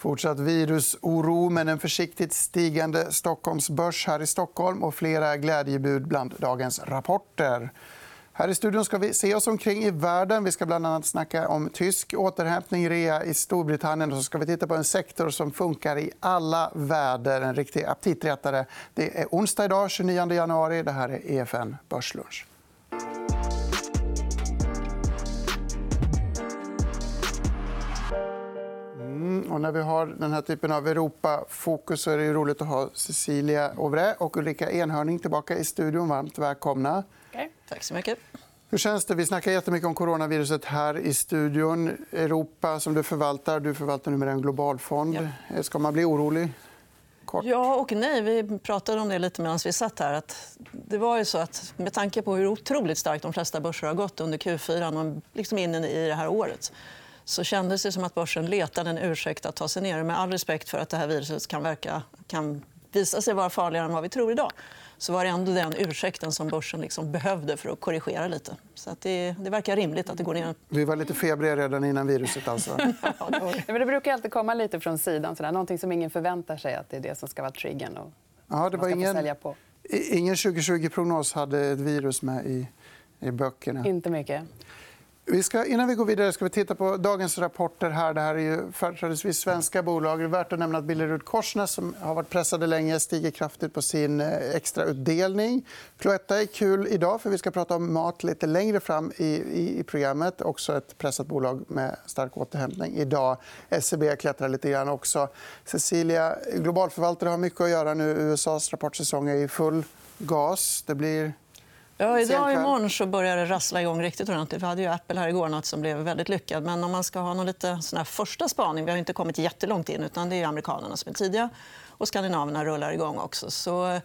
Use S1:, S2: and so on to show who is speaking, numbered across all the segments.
S1: Fortsatt virusoro, men en försiktigt stigande Stockholmsbörs här i Stockholm och flera glädjebud bland dagens rapporter. Här i studion ska vi se oss omkring i världen. Vi ska bland annat snacka om tysk återhämtning, rea i Storbritannien. Och så ska vi titta på en sektor som funkar i alla väder. En riktig aptitretare. Det är onsdag idag, 29 januari. Det här är EFN Börslunch. Och när vi har den här typen av Europafokus så är det roligt att ha Cecilia Ovre och Ulrika Enhörning tillbaka i studion. Varmt välkomna.
S2: Okay. Tack så mycket.
S1: Hur känns det? Vi snackar jättemycket om coronaviruset här i studion. Europa, som du förvaltar, du förvaltar numera en globalfond. Ja. Ska man bli orolig?
S2: Kort. Ja och nej. Vi pratade om det lite medan vi satt här. Att det var ju så att med tanke på hur otroligt starkt de flesta börser har gått under Q4 och liksom in i det här året så kändes det som att börsen letade en ursäkt att ta sig ner. Med all respekt för att det här viruset kan, verka, kan visa sig vara farligare än vad vi tror idag så var det ändå den ursäkten som börsen liksom behövde för att korrigera lite. Så att det, det verkar rimligt att det går ner.
S1: Vi var lite febriga redan innan viruset. Alltså.
S3: ja, det brukar alltid komma lite från sidan. Sådär. Någonting som ingen förväntar sig att det är det som ska vara triggern. Och
S1: ja, det var ingen, ingen 2020-prognos hade ett virus med i, i böckerna.
S3: Inte mycket.
S1: Vi ska, innan vi går vidare ska vi titta på dagens rapporter. här. Det här är ju företrädesvis svenska bolag. Det är värt att nämna att Billerud-Korsnäs som har varit pressade länge stiger kraftigt på sin eh, extrautdelning. Cloetta är kul idag, för vi ska prata om mat lite längre fram i, i, i programmet. Också ett pressat bolag med stark återhämtning idag. SEB klättrar lite grann också. Cecilia, globalförvaltare har mycket att göra nu. USAs rapportsäsong är i full gas. Det blir
S2: Ja, idag och imorgon så börjar det rassla igång riktigt ordentligt. Vi hade ju Apple här igår natt som blev väldigt lyckad. Men om man ska ha någon lite sån första spaning, vi har inte kommit jättelångt in, utan det är amerikanerna som är tidiga och skandinaverna rullar igång också. Så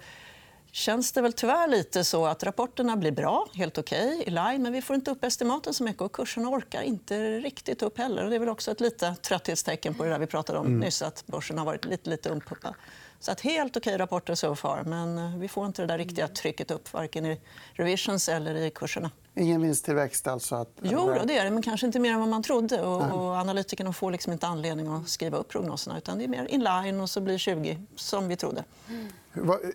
S2: känns det väl tyvärr lite så att rapporterna blir bra, helt okej, okay, i line, men vi får inte upp estimaten så mycket och kurserna orkar inte riktigt upp heller. Det är väl också ett lite trötthetstecken på det där vi pratade om mm. nyss, att börsen har varit lite, lite umpumpad. Så att helt okej rapporter so far, men eh, vi får inte det där riktiga trycket upp varken i revisions eller i kurserna.
S1: Ingen vinsttillväxt? Alltså att...
S2: Jo, det är det, men kanske inte mer än vad man trodde. Och, och analytikerna får liksom inte anledning att skriva upp prognoserna. Utan det är mer in line och så blir 20 som vi trodde.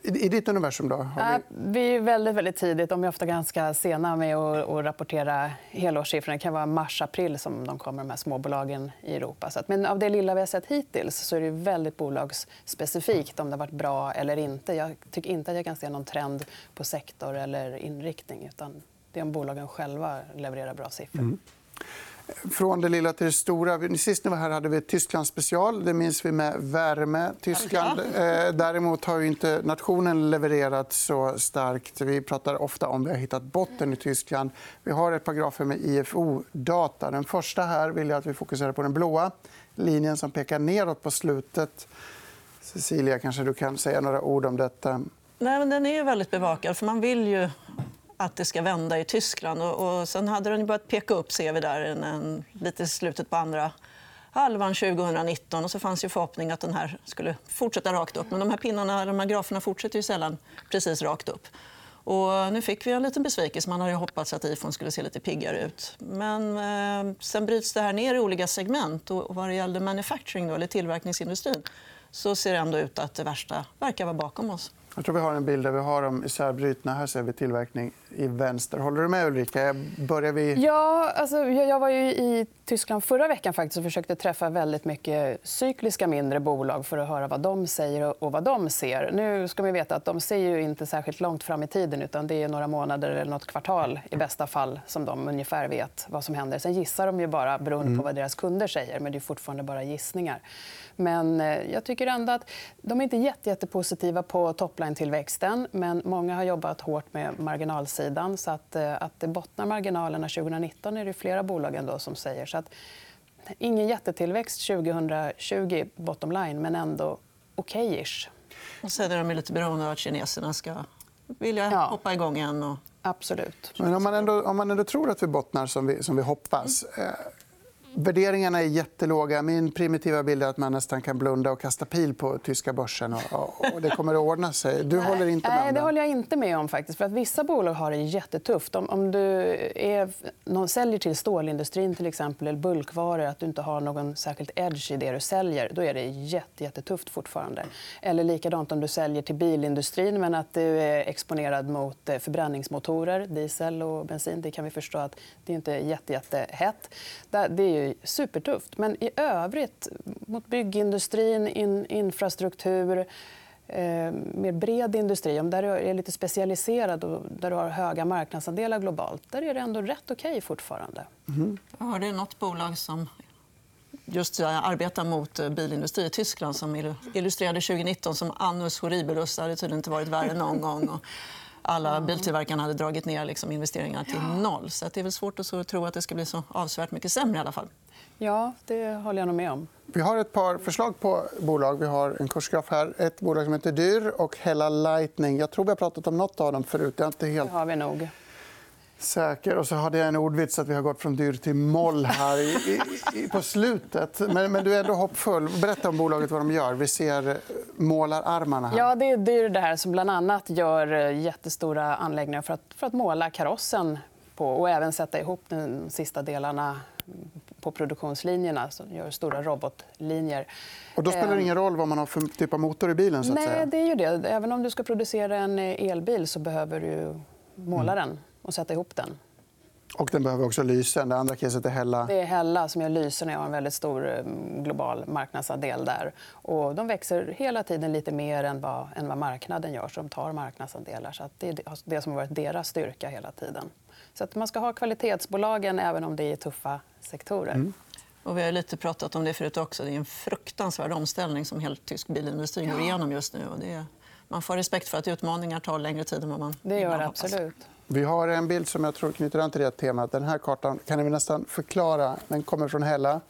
S1: I ditt universum? Då?
S3: Har vi... vi är väldigt, väldigt tidigt. De är ofta ganska sena med att rapportera helårssiffrorna. Det kan vara mars-april som de kommer, de här småbolagen i Europa. Men av det lilla vi har sett hittills så är det väldigt bolagsspecifikt om det har varit bra eller inte. Jag tycker inte att jag kan se någon trend på sektor eller inriktning. Utan det är om bolagen själva levererar bra siffror. Mm.
S1: Från det lilla till det stora. Sist ni var här hade vi ett Tyskland special. Det minns vi med värme. Tyskland. Eh, däremot har inte nationen levererat så starkt. Vi pratar ofta om att vi har hittat botten i Tyskland. Vi har ett par grafer med IFO-data. Den första här vill jag att vi fokuserar på den blåa linjen som pekar neråt på slutet. Cecilia, kanske du kan säga några ord om detta.
S2: Nej, men den är väldigt bevakad. För man vill ju att det ska vända i Tyskland. Och, och sen hade den börjat peka upp ser vi där, en, en, lite i slutet på andra halvan 2019. Och så fanns ju förhoppning att den här skulle fortsätta rakt upp. Men de här, pinnarna, de här graferna fortsätter ju sällan precis rakt upp. Och nu fick vi en liten besvikelse. Man hade hoppats att iPhone skulle se lite piggare ut. Men eh, sen bryts det här ner i olika segment. Och vad det gällde manufacturing, då, eller tillverkningsindustrin så ser det ändå ut att det värsta verkar vara bakom oss.
S1: Jag tror vi har en bild där vi har dem isärbrutna. Här ser vi tillverkning i vänster. Håller du med, Ulrika? Börjar vi...
S3: Ja, alltså, jag var ju i Tyskland förra veckan faktiskt och försökte träffa väldigt mycket cykliska mindre bolag för att höra vad de säger och vad de ser. Nu ska vi veta att de ser ju inte särskilt långt fram i tiden. utan Det är några månader eller nåt kvartal i bästa fall som de ungefär vet vad som händer. Sen gissar de ju bara beroende på mm. vad deras kunder säger. Men det är fortfarande bara gissningar. Men eh, jag tycker ändå att de är inte jätte, jättepositiva på topline-tillväxten. Men många har jobbat hårt med marginalsidan. Så att, eh, att det bottnar marginalerna 2019 är det flera bolag ändå som säger. Så att, ingen jättetillväxt 2020, bottom line, men ändå okej-ish.
S2: Och sen är de lite beroende av att kineserna ska vilja ja. hoppa igång igen. Och...
S3: Absolut.
S1: Men om man, ändå, om man ändå tror att vi bottnar som vi, som vi hoppas... Mm Värderingarna är jättelåga. Min primitiva bild är att man nästan kan blunda och kasta pil på tyska börsen. Och det kommer att ordna sig. Du håller inte med
S3: om det? det håller jag inte med om. faktiskt. För att vissa bolag har det jättetufft. Om, om du är, någon säljer till stålindustrin till exempel, eller bulkvaror att du inte har någon särskilt edge i det du säljer, då är det jätte, jättetufft fortfarande. Eller likadant om du säljer till bilindustrin men att du är exponerad mot eh, förbränningsmotorer, diesel och bensin. Det kan vi förstå att det inte är jätte, jättehett. Det är ju supertufft. Men i övrigt, mot byggindustrin, in, infrastruktur eh, mer bred industri, om där du är lite specialiserad och där du har höga marknadsandelar globalt, där är det ändå rätt okej okay fortfarande.
S2: Mm. Jag hörde nåt bolag som just arbetar mot eh, bilindustri i Tyskland som illustrerade 2019 som annus horribilus. Det hade tydligen inte varit värre någon gång alla biltillverkarna hade dragit ner liksom investeringarna till noll. Så det är väl svårt att tro att det ska bli så avsevärt mycket sämre. I alla fall.
S3: Ja, det håller jag nog med om.
S1: Vi har ett par förslag på bolag. Vi har en kursgraf här. Ett bolag som heter Dyr och Hella Lightning. Jag tror vi har pratat om nåt av dem förut. Jag är inte helt...
S3: Det har vi nog
S1: säker. Och så hade jag en ordvits att vi har gått från dyr till moll här i, i, på slutet. Men, men, du är ändå hoppfull. Berätta om bolaget vad de gör. Vi ser eh, målararmarna här.
S3: Ja, det är Dyr det här som bland annat gör eh, jättestora anläggningar för att, för att måla karossen på, och även sätta ihop de sista delarna på produktionslinjerna. Så gör stora robotlinjer.
S1: Och då spelar det ehm. ingen roll vad man har för typ av motor i bilen? Så att
S3: Nej,
S1: säga.
S3: det är ju det. Även om du ska producera en elbil så behöver du måla den. Och sätta ihop den.
S1: Och den behöver också lysen. Det andra caset är Hella.
S3: Det är Hella som gör lysen och har en väldigt stor eh, global marknadsandel där. Och de växer hela tiden lite mer än vad, än vad marknaden gör. Så de tar marknadsandelar. Så det är det som har varit deras styrka hela tiden. Så att man ska ha kvalitetsbolagen även om det är tuffa sektorer. Mm.
S2: Och vi har lite pratat om det förut också. Det är en fruktansvärd omställning som hela tysk bilindustri går igenom just nu. Och det är... Man får respekt för att utmaningar tar längre tid än vad man
S3: Det gör det absolut.
S1: Vi har en bild som jag tror knyter an till det temat. Den här kartan kan ni nästan förklara. Den kommer från Hella.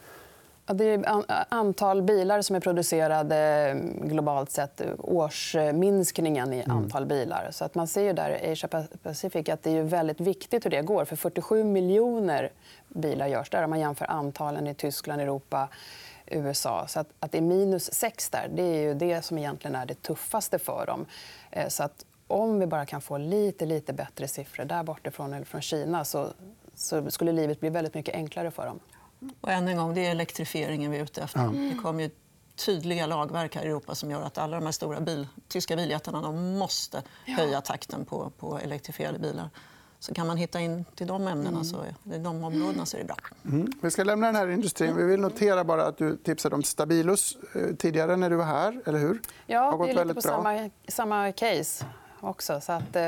S3: Det är antal bilar som är producerade mm, globalt sett. Årsminskningen i mm. antal bilar. Så att man ser ju där Asia Pacific att det är väldigt viktigt hur det går. För 47 miljoner bilar görs där om man jämför antalen i Tyskland, Europa USA. Så att, att det är minus 6 där, det är ju det som egentligen är det tuffaste för dem. Eh, så att om vi bara kan få lite, lite bättre siffror där bortifrån eller från Kina så, så skulle livet bli väldigt mycket enklare för dem.
S2: Och än en gång, det är elektrifieringen vi är ute efter. Mm. Det kommer ju tydliga lagverk här i Europa som gör att alla de här stora bil, tyska biljättarna de måste höja takten på, på elektrifierade bilar. Så kan man hitta in till de ämnena, mm. så är de områdena så är det bra.
S1: Mm. Vi ska lämna den här industrin. Vi vill notera bara att du tipsade om Stabilus eh, tidigare när du var här. eller hur?
S3: Ja, det är lite på samma, samma case också. Så att, eh,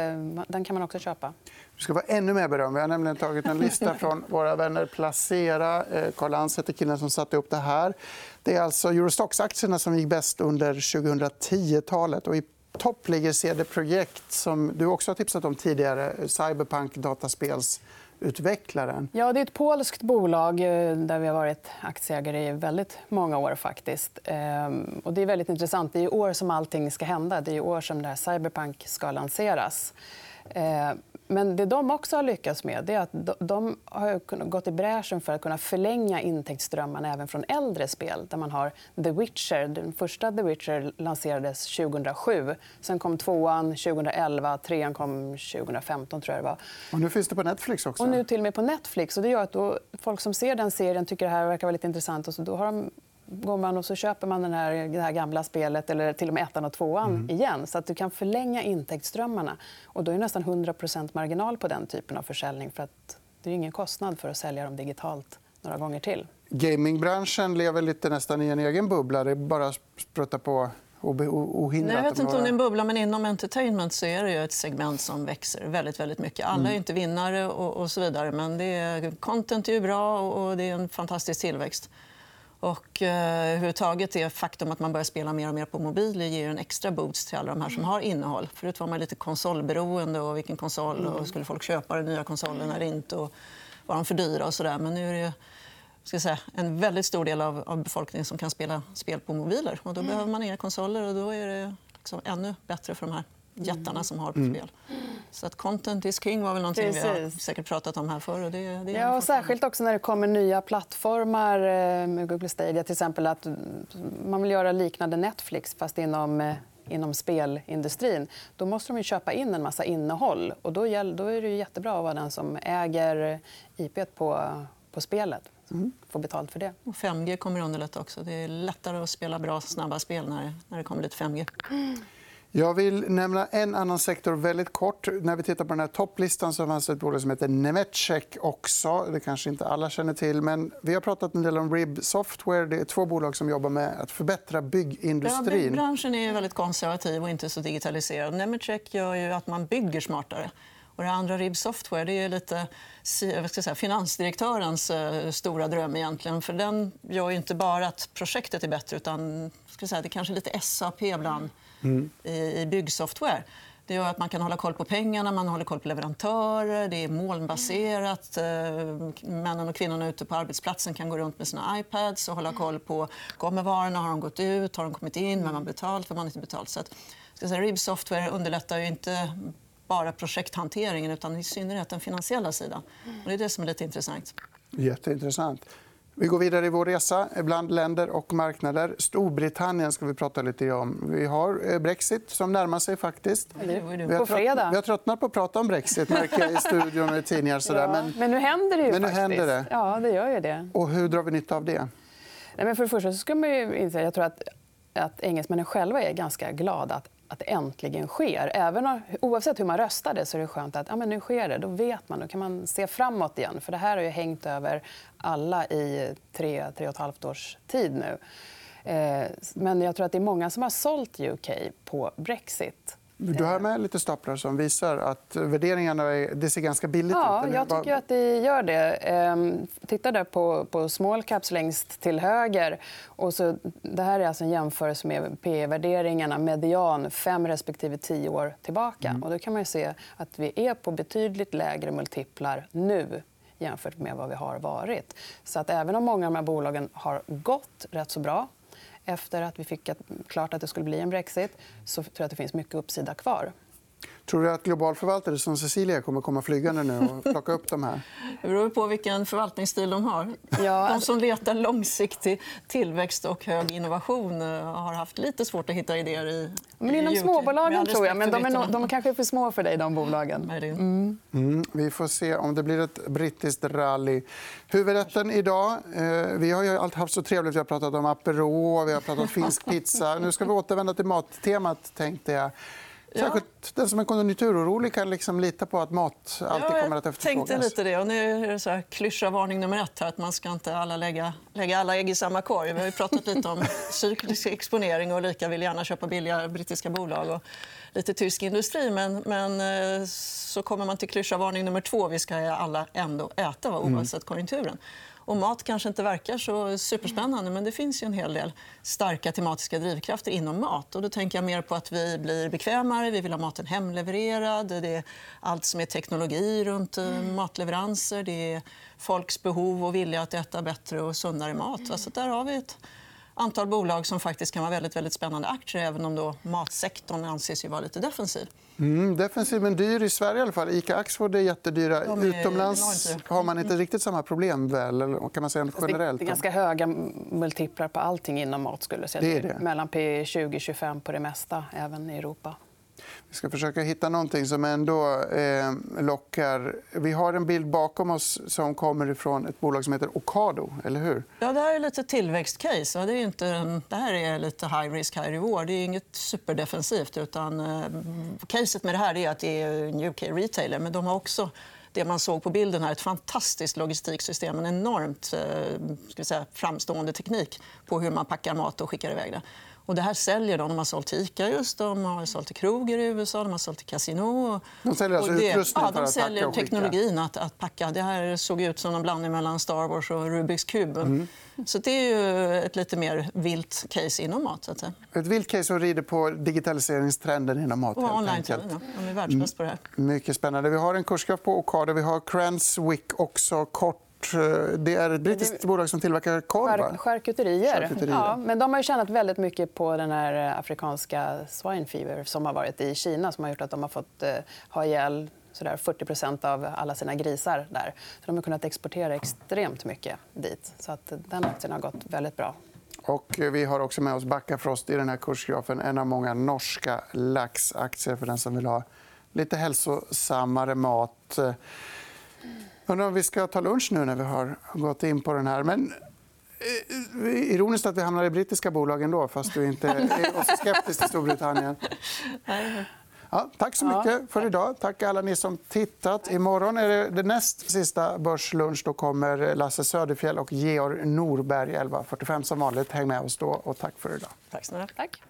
S3: den kan man också köpa.
S1: Du ska vara ännu mer beröm. Vi har nämligen tagit en lista från våra vänner Placera. Karl eh, Lantz heter killen som satte upp det här. Det är alltså Eurostox-aktierna som gick bäst under 2010-talet. Och I topp ligger CD Projekt, som du också har tipsat om tidigare. Cyberpunk dataspels utvecklaren.
S3: Ja, det är ett polskt bolag eh, där vi har varit aktieägare i väldigt många år. faktiskt. Ehm, och det är väldigt intressant. Det är i år som allting ska hända. Det är i år som det här Cyberpunk ska lanseras. Ehm, men det de också har lyckats med är att de har gått i bräschen för att kunna förlänga intäktsströmmarna även från äldre spel. Där man har The Witcher. Den första The Witcher lanserades 2007. Sen kom tvåan 2011. Trean kom 2015. tror jag det var.
S1: Och nu finns det på Netflix också.
S3: Och nu till och med på Netflix. Och det gör att folk som ser den serien tycker det här verkar lite intressant. Och så då har de går man och så köper man den här, det här gamla spelet eller till och med ettan och tvåan mm. igen. Så att du kan förlänga intäktsströmmarna. Och då är det nästan 100% marginal på den typen av försäljning. För att det är ingen kostnad för att sälja dem digitalt några gånger till.
S1: Gamingbranschen lever lite nästan i en egen bubbla. Det är bara att sprutta på ohindrat.
S2: Nej, jag vet inte om det är en bubbla, men inom entertainment så är det ett segment som växer väldigt, väldigt mycket. Alla är mm. inte vinnare och, och så vidare, men det är, content är bra och det är en fantastisk tillväxt. Och eh, överhuvudtaget det faktum att man börjar spela mer och mer på mobil ger en extra boost till alla de här som har innehåll. Förut var man lite konsolberoende. Och vilken konsol och skulle folk köpa den nya konsolen eller inte? Och var de för dyra? Och så där. Men nu är det ska säga, en väldigt stor del av, av befolkningen som kan spela spel på mobiler. Och då mm. behöver man inga konsoler och då är det liksom ännu bättre för de här jättarna som har på spel. Så att content is king var väl någonting vi har säkert pratat om här förr. Det,
S3: det ja, och särskilt också när det kommer nya plattformar eh, med Google Stadia. Till exempel att man vill göra liknande Netflix fast inom eh, inom spelindustrin, då måste de köpa in en massa innehåll. Och då, då är det jättebra att vara den som äger IP på, på spelet. Mm. Få betalt för det.
S2: Och 5G kommer att underlätta också. Det är lättare att spela bra, snabba spel när, när det kommer lite 5G.
S1: Jag vill nämna en annan sektor väldigt kort. När vi tittar på den här topplistan så fanns det ett bolag som heter Nemetschek också. Det kanske inte alla känner till. Men vi har pratat en del om RIB Software. Det är två bolag som jobbar med att förbättra byggindustrin.
S2: Ja, branschen är väldigt konservativ och inte så digitaliserad. Nemetschek gör ju att man bygger smartare. Och det andra, RIB Software, det är lite ska säga, finansdirektörens eh, stora dröm. egentligen. För Den gör inte bara att projektet är bättre utan ska säga, det är kanske lite SAP ibland mm. i, byggsoftware. Det gör att man kan hålla koll på pengarna, man håller koll på leverantörer. Det är molnbaserat. Eh, männen och kvinnorna ute på arbetsplatsen kan gå runt med sina iPads och hålla koll på kommer varorna, har de gått ut, har de kommit in, vem har betalt, vem har inte betalt. Så att, ska säga, RIB Software underlättar ju inte bara projekthanteringen utan i synnerhet den finansiella sidan. Och det är det som är lite intressant.
S1: Jätteintressant. Vi går vidare i vår resa bland länder och marknader. Storbritannien ska vi prata lite om. Vi har eh, brexit som närmar sig. faktiskt.
S3: Vi har,
S1: trött... vi har tröttnat på att prata om brexit märker jag i studion och i tidningar. Sådär.
S3: Men... men nu händer det ju.
S1: Men nu
S3: faktiskt.
S1: händer det.
S3: Ja, det gör ju det.
S1: Och hur drar vi nytta av det?
S3: Nej, men för det första så ska man ju inse, jag tror att, att engelsmännen själva är ganska glada att att det äntligen sker. Även, oavsett hur man röstade så är det skönt att ja, men nu sker det. Då vet man. Då kan man se framåt igen. För Det här har ju hängt över alla i tre, tre och ett halvt års tid nu. Eh, men jag tror att det är många som har sålt UK på brexit.
S1: Du har med lite staplar som visar att värderingarna är, det ser ganska billigt
S3: ja, ut. Jag tycker att det gör det. Ehm, titta där på, på small caps längst till höger. Och så, det här är alltså en jämförelse med P-värderingarna median fem respektive tio år tillbaka. Mm. Och då kan man se att vi är på betydligt lägre multiplar nu jämfört med vad vi har varit. Så att även om många av de här bolagen har gått rätt så bra efter att vi fick klart att det skulle bli en brexit så tror jag att det finns mycket uppsida kvar.
S1: Tror du att globalförvaltare som Cecilia kommer komma flygande nu och plocka upp de här?
S2: Det beror på vilken förvaltningsstil de har. Ja. De som letar långsiktig tillväxt och hög innovation eh, har haft lite svårt att hitta idéer i
S3: men Inom småbolagen tror jag. Men de är, no de är kanske för små för dig, de bolagen.
S1: Mm. Mm. Vi får se om det blir ett brittiskt rally. Huvudrätten idag... Eh, vi har alltid haft så trevligt. Vi har pratat om Aperol, vi har pratat finsk pizza. Nu ska vi återvända till mattemat. tänkte jag. Särskilt den som är konjunkturorolig kan liksom lita på att mat alltid ja, kommer att efterfrågas.
S2: tänkte lite det. Och nu är det så här, klyscha varning nummer ett. Här, att man ska inte alla lägga, lägga alla ägg i samma korg. Vi har pratat lite om cyklisk exponering och lika vill gärna köpa billiga brittiska bolag och lite tysk industri. Men, men eh, så kommer man till klyscha varning nummer två. Vi ska alla ändå äta oavsett konjunkturen. Och mat kanske inte verkar så superspännande men det finns ju en hel del starka tematiska drivkrafter inom mat. Och då tänker jag mer på att vi blir bekvämare, vi vill ha maten hemlevererad. Det är allt som är teknologi runt eh, mm. matleveranser. Det är folks behov och vilja att äta bättre och sundare mat. Alltså där har vi ett antal bolag som faktiskt kan vara väldigt, väldigt spännande aktier även om då matsektorn anses ju vara lite defensiv.
S1: Mm, defensiv men dyr i Sverige. i alla fall. Ica Axfood är jättedyra. är Utomlands har man inte riktigt samma problem. Väl? kan man säga generellt?
S3: Det är ganska höga multiplar på allting inom mat. Skulle jag säga.
S1: Det är det.
S3: Mellan P 20-25 på det mesta, även i Europa.
S1: Vi ska försöka hitta någonting som ändå eh, lockar. Vi har en bild bakom oss som kommer från ett bolag som heter Ocado. Eller hur?
S2: Ja, det här är lite tillväxtcase. Det, är inte, det här är lite high risk, high reward. Det är inget superdefensivt. Utan, eh, caset med det här är att det är en UK-retailer. Men de har också det man såg på bilden här, ett fantastiskt logistiksystem. En enormt eh, ska säga, framstående teknik på hur man packar mat och skickar iväg det. Och det här säljer de. De har sålt till Ica, just, de har sålt till kroger i USA, de har sålt till kasino.
S1: De säljer alltså det, utrustning
S2: ja, de säljer teknologin att, att, packa. Det här såg ut som en blandning mellan Star Wars och Rubiks kub. Mm. Så det är ju ett lite mer vilt case inom mat. Så att säga.
S1: Ett vilt case som rider på digitaliseringstrenden inom mat.
S2: Och online ja. De är världsbäst på det här.
S1: Mycket spännande. Vi har en kursgraf på Ocado. Vi har Cranswick också kort rapport. Det är ett brittiskt bolag som tillverkar korv.
S3: Charkuterier. Ja, men de har tjänat väldigt mycket på den här afrikanska swine fever som har varit i Kina som har gjort att de har fått ha ihjäl sådär 40% av alla sina grisar där. Så de har kunnat exportera extremt mycket dit. Så att den aktien har gått väldigt bra.
S1: Och vi har också med oss Backafrost i den här kursgrafen. En av många norska laxaktier för den som vill ha lite hälsosammare mat. Undrar om vi ska ta lunch nu när vi har gått in på den här. Men eh, Ironiskt att vi hamnar i brittiska bolag ändå, fast du inte är så skeptisk till Storbritannien. Ja, tack så mycket för idag. Tack alla ni som tittat. Imorgon är det, det näst sista Börslunch. Då kommer Lasse Söderfjell och Georg Norberg 11.45 som vanligt. Häng med oss då. Och tack för idag.
S2: Tack snälla.
S3: Tack.